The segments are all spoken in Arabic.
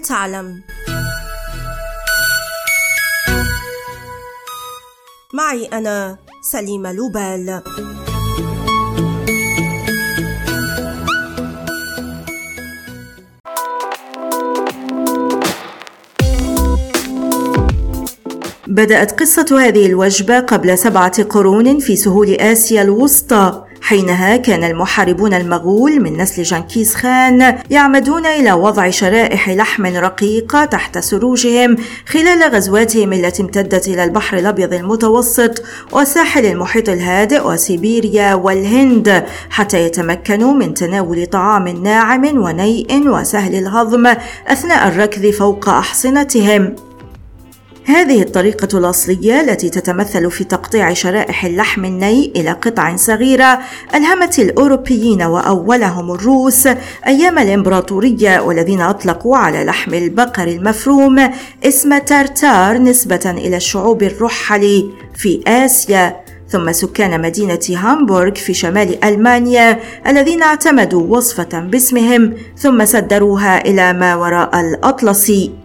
هل تعلم. معي أنا سليمة لوبال. بدأت قصة هذه الوجبة قبل سبعة قرون في سهول آسيا الوسطى. حينها كان المحاربون المغول من نسل جنكيز خان يعمدون إلى وضع شرائح لحم رقيقة تحت سروجهم خلال غزواتهم التي امتدت إلى البحر الأبيض المتوسط وساحل المحيط الهادئ وسيبيريا والهند حتى يتمكنوا من تناول طعام ناعم ونيء وسهل الهضم أثناء الركض فوق أحصنتهم. هذه الطريقة الأصلية التي تتمثل في تقطيع شرائح اللحم الني إلى قطع صغيرة ألهمت الأوروبيين وأولهم الروس أيام الإمبراطورية والذين أطلقوا على لحم البقر المفروم اسم تارتار نسبة إلى الشعوب الرحل في آسيا. ثم سكان مدينة هامبورغ في شمال ألمانيا الذين اعتمدوا وصفة باسمهم ثم صدروها إلى ما وراء الأطلسي.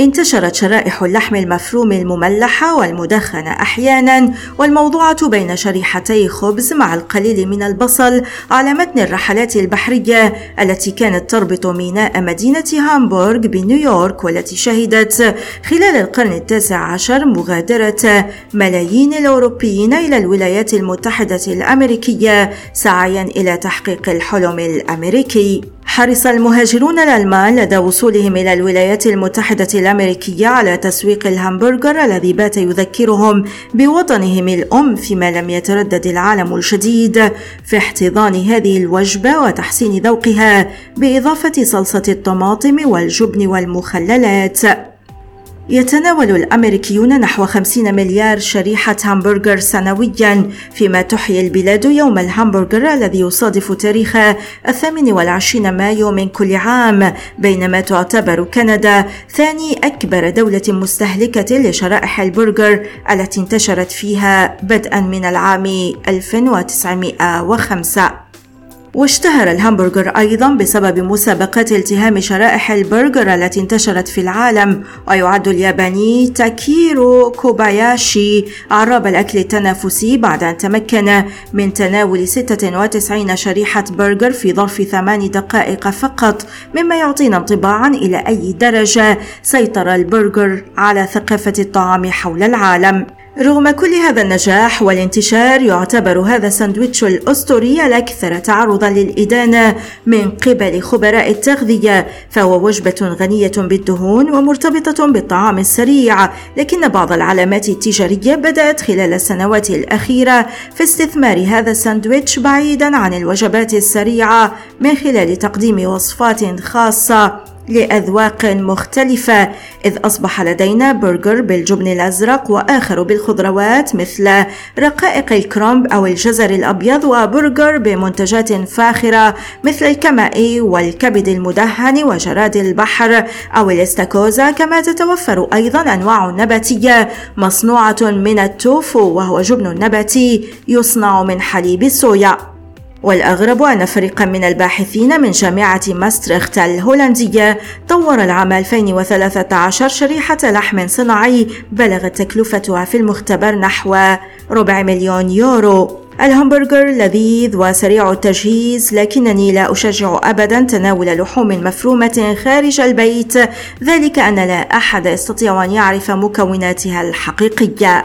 انتشرت شرائح اللحم المفروم المملحة والمدخنة أحيانا والموضوعة بين شريحتي خبز مع القليل من البصل على متن الرحلات البحرية التي كانت تربط ميناء مدينة هامبورغ بنيويورك والتي شهدت خلال القرن التاسع عشر مغادرة ملايين الأوروبيين إلى الولايات المتحدة الأمريكية سعيا إلى تحقيق الحلم الأمريكي. حرص المهاجرون الألمان لدى وصولهم إلى الولايات المتحدة الأمريكية على تسويق الهمبرجر الذي بات يذكرهم بوطنهم الأم فيما لم يتردد العالم الشديد في احتضان هذه الوجبة وتحسين ذوقها بإضافة صلصة الطماطم والجبن والمخللات. يتناول الأمريكيون نحو 50 مليار شريحة همبرجر سنويا فيما تحيي البلاد يوم الهمبرجر الذي يصادف تاريخ الثامن والعشرين مايو من كل عام بينما تعتبر كندا ثاني أكبر دولة مستهلكة لشرائح البرجر التي انتشرت فيها بدءا من العام 1905 واشتهر الهمبرجر أيضا بسبب مسابقات التهام شرائح البرجر التي انتشرت في العالم ويعد الياباني تاكيرو كوباياشي عراب الأكل التنافسي بعد أن تمكن من تناول 96 شريحة برجر في ظرف ثمان دقائق فقط مما يعطينا انطباعا إلى أي درجة سيطر البرجر على ثقافة الطعام حول العالم. رغم كل هذا النجاح والانتشار يعتبر هذا الساندويتش الأسطوري الأكثر تعرضا للإدانة من قبل خبراء التغذية. فهو وجبة غنية بالدهون ومرتبطة بالطعام السريع لكن بعض العلامات التجارية بدأت خلال السنوات الأخيرة في استثمار هذا الساندويتش بعيدا عن الوجبات السريعة من خلال تقديم وصفات خاصة. لأذواق مختلفة إذ أصبح لدينا برجر بالجبن الأزرق وآخر بالخضروات مثل رقائق الكرنب أو الجزر الأبيض وبرجر بمنتجات فاخرة مثل الكمأة والكبد المدهن وجراد البحر أو الاستاكوزا كما تتوفر أيضا أنواع نباتية مصنوعة من التوفو وهو جبن نباتي يصنع من حليب الصويا. والأغرب أن فريقا من الباحثين من جامعة ماستريخت الهولندية طور العام 2013 شريحة لحم صناعي بلغت تكلفتها في المختبر نحو ربع مليون يورو. الهمبرجر لذيذ وسريع التجهيز لكنني لا أشجع أبدا تناول لحوم مفرومة خارج البيت ذلك أن لا أحد يستطيع أن يعرف مكوناتها الحقيقية.